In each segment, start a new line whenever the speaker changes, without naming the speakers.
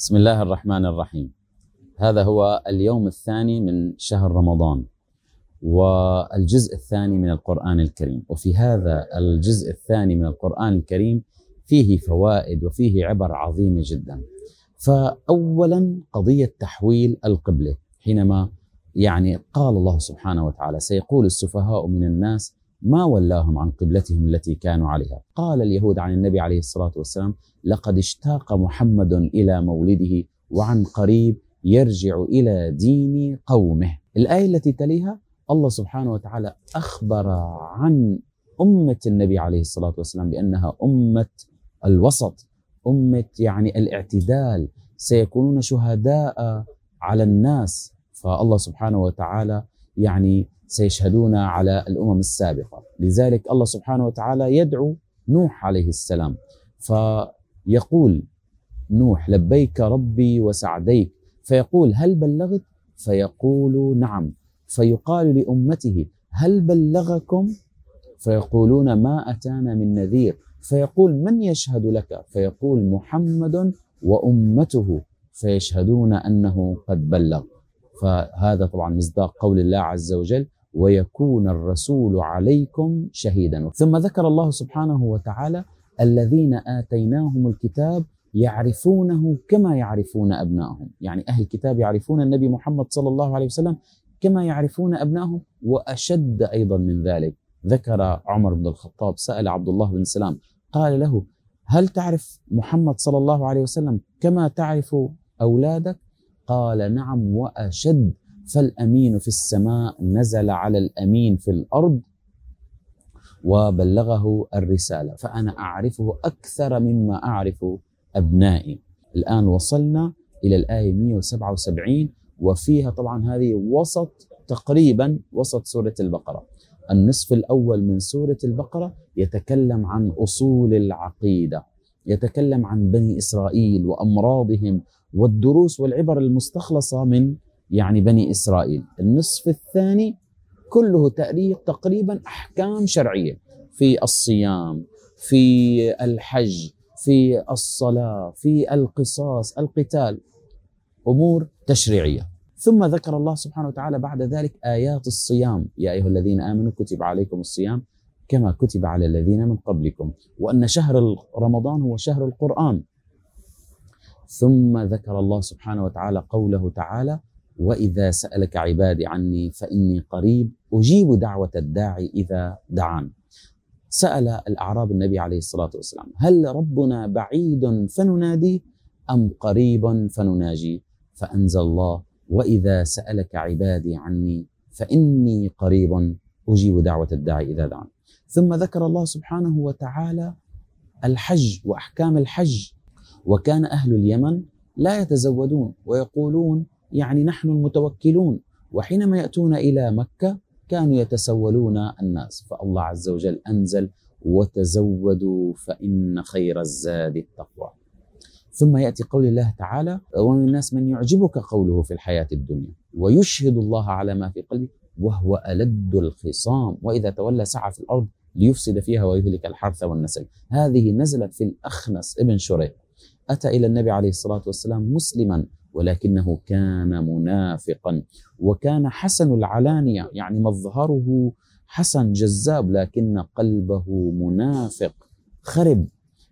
بسم الله الرحمن الرحيم. هذا هو اليوم الثاني من شهر رمضان والجزء الثاني من القرآن الكريم. وفي هذا الجزء الثاني من القرآن الكريم فيه فوائد وفيه عبر عظيمة جدا. فأولا قضية تحويل القبلة حينما يعني قال الله سبحانه وتعالى سيقول السفهاء من الناس ما ولاهم عن قبلتهم التي كانوا عليها. قال اليهود عن النبي عليه الصلاة والسلام لقد اشتاق محمد إلى مولده وعن قريب يرجع إلى دين قومه. الآية التي تليها الله سبحانه وتعالى أخبر عن أمة النبي عليه الصلاة والسلام بأنها أمة الوسط أمة يعني الاعتدال. سيكونون شهداء على الناس. فالله سبحانه وتعالى يعني سيشهدون على الأمم السابقة، لذلك الله سبحانه وتعالى يدعو نوح عليه السلام فيقول نوح لبيك ربي وسعديك فيقول هل بلغت؟ فيقول نعم فيقال لأمته هل بلغكم؟ فيقولون ما أتانا من نذير فيقول من يشهد لك؟ فيقول محمد وأمته فيشهدون أنه قد بلغ. فهذا طبعا مصداق قول الله عز وجل. ويكون الرسول عليكم شهيدا. ثم ذكر الله سبحانه وتعالى الذين آتيناهم الكتاب يعرفونه كما يعرفون ابنائهم يعني أهل الكتاب يعرفون النبي محمد صلى الله عليه وسلم كما يعرفون ابنائهم وأشد أيضا من ذلك. ذكر عمر بن الخطاب سأل عبد الله بن سلام قال له هل تعرف محمد صلى الله عليه وسلم كما تعرف أولادك؟ قال نعم وأشد فالأمين في السماء نزل على الأمين في الأرض وبلغه الرسالة فأنا أعرفه أكثر مما أعرف أبنائي. الآن وصلنا إلى الآية 177 وفيها طبعا هذه وسط تقريبا وسط سورة البقرة. النصف الأول من سورة البقرة يتكلم عن أصول العقيدة يتكلم عن بني إسرائيل وأمراضهم والدروس والعبر المستخلصة من يعني بني إسرائيل. النصف الثاني كله تقريبا أحكام شرعية. في الصيام في الحج في الصلاة في القصاص القتال. أمور تشريعية. ثم ذكر الله سبحانه وتعالى بعد ذلك آيات الصيام. يا أيها الذين آمنوا كتب عليكم الصيام كما كتب على الذين من قبلكم. وأن شهر رمضان هو شهر القرآن. ثم ذكر الله سبحانه وتعالى قوله تعالى وإذا سألك عبادي عني فإني قريب أجيب دعوة الداعي إذا دعان. سأل الأعراب النبي عليه الصلاة والسلام هل ربنا بعيد فنناديه أم قريب فنناجيه؟ فأنزل الله وإذا سألك عبادي عني فإني قريب أجيب دعوة الداعي إذا دعان. ثم ذكر الله سبحانه وتعالى الحج وأحكام الحج وكان أهل اليمن لا يتزودون ويقولون يعني نحن المتوكلون. وحينما يأتون إلى مكة كانوا يتسولون الناس. فالله عز وجل أنزل وتزودوا فإن خير الزاد التقوى. ثم يأتي قول الله تعالى ومن الناس من يعجبك قوله في الحياة الدنيا ويشهد الله على ما في قلبه وهو ألد الخصام. وإذا تولى سعى في الأرض ليفسد فيها ويهلك الحرث والنسل. هذه نزلت في الأخنس ابن شريح. أتى إلى النبي عليه الصلاة والسلام مسلما ولكنه كان منافقا. وكان حسن العلانية يعني مظهره حسن جذاب لكن قلبه منافق خرب.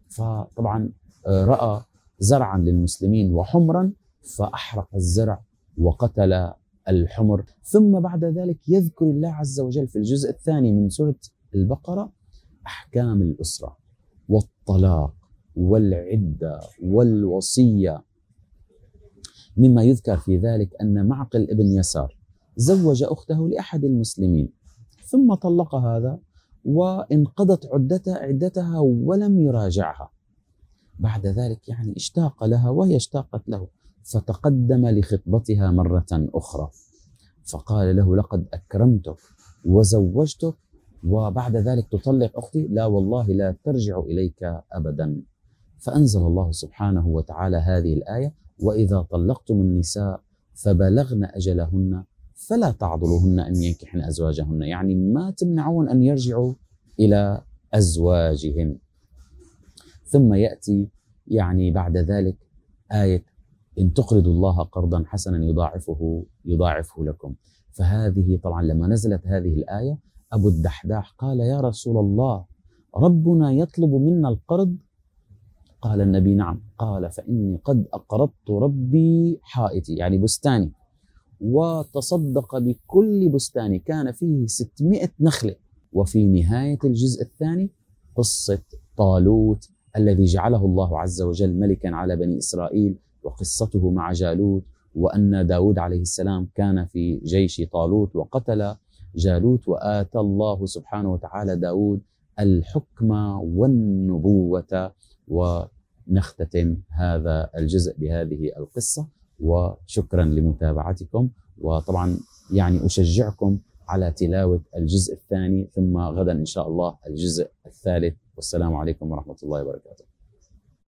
فطبعا رأى زرعا للمسلمين وحمرا فأحرق الزرع وقتل الحمر. ثم بعد ذلك يذكر الله عز وجل في الجزء الثاني من سورة البقرة أحكام الأسرة والطلاق والعدة والوصية مما يذكر في ذلك أن معقل ابن يسار زوج أخته لأحد المسلمين ثم طلق هذا وانقضت عدتها عدتها ولم يراجعها. بعد ذلك يعني اشتاق لها وهي اشتاقت له فتقدم لخطبتها مرة أخرى. فقال له لقد أكرمتك وزوجتك وبعد ذلك تطلق أختي؟ لا والله لا ترجع إليك ابدا. فأنزل الله سبحانه وتعالى هذه الآية وإذا طلقتم النساء فبلغن أجلهن فلا تعضلوهن أن ينكحن أزواجهن يعني ما تمنعون أن يرجعوا إلى ازواجهن ثم يأتي يعني بعد ذلك آية إن تقرضوا الله قرضا حسنا يضاعفه يضاعفه لكم. فهذه طبعا لما نزلت هذه الآية أبو الدحداح قال يا رسول الله ربنا يطلب منا القرض قال النبي نعم. قال فإني قد أقرضت ربي حائتي يعني بستاني. وتصدق بكل بستان كان فيه 600 نخلة. وفي نهاية الجزء الثاني قصة طالوت الذي جعله الله عز وجل ملكا على بني إسرائيل وقصته مع جالوت وأن داود عليه السلام كان في جيش طالوت وقتل جالوت. وآتى الله سبحانه وتعالى داود الحكم والنبوة ونختتم هذا الجزء بهذه القصة وشكرا لمتابعتكم. وطبعا يعني أشجعكم على تلاوة الجزء الثاني ثم غدا إن شاء الله الجزء الثالث. والسلام عليكم ورحمة الله وبركاته.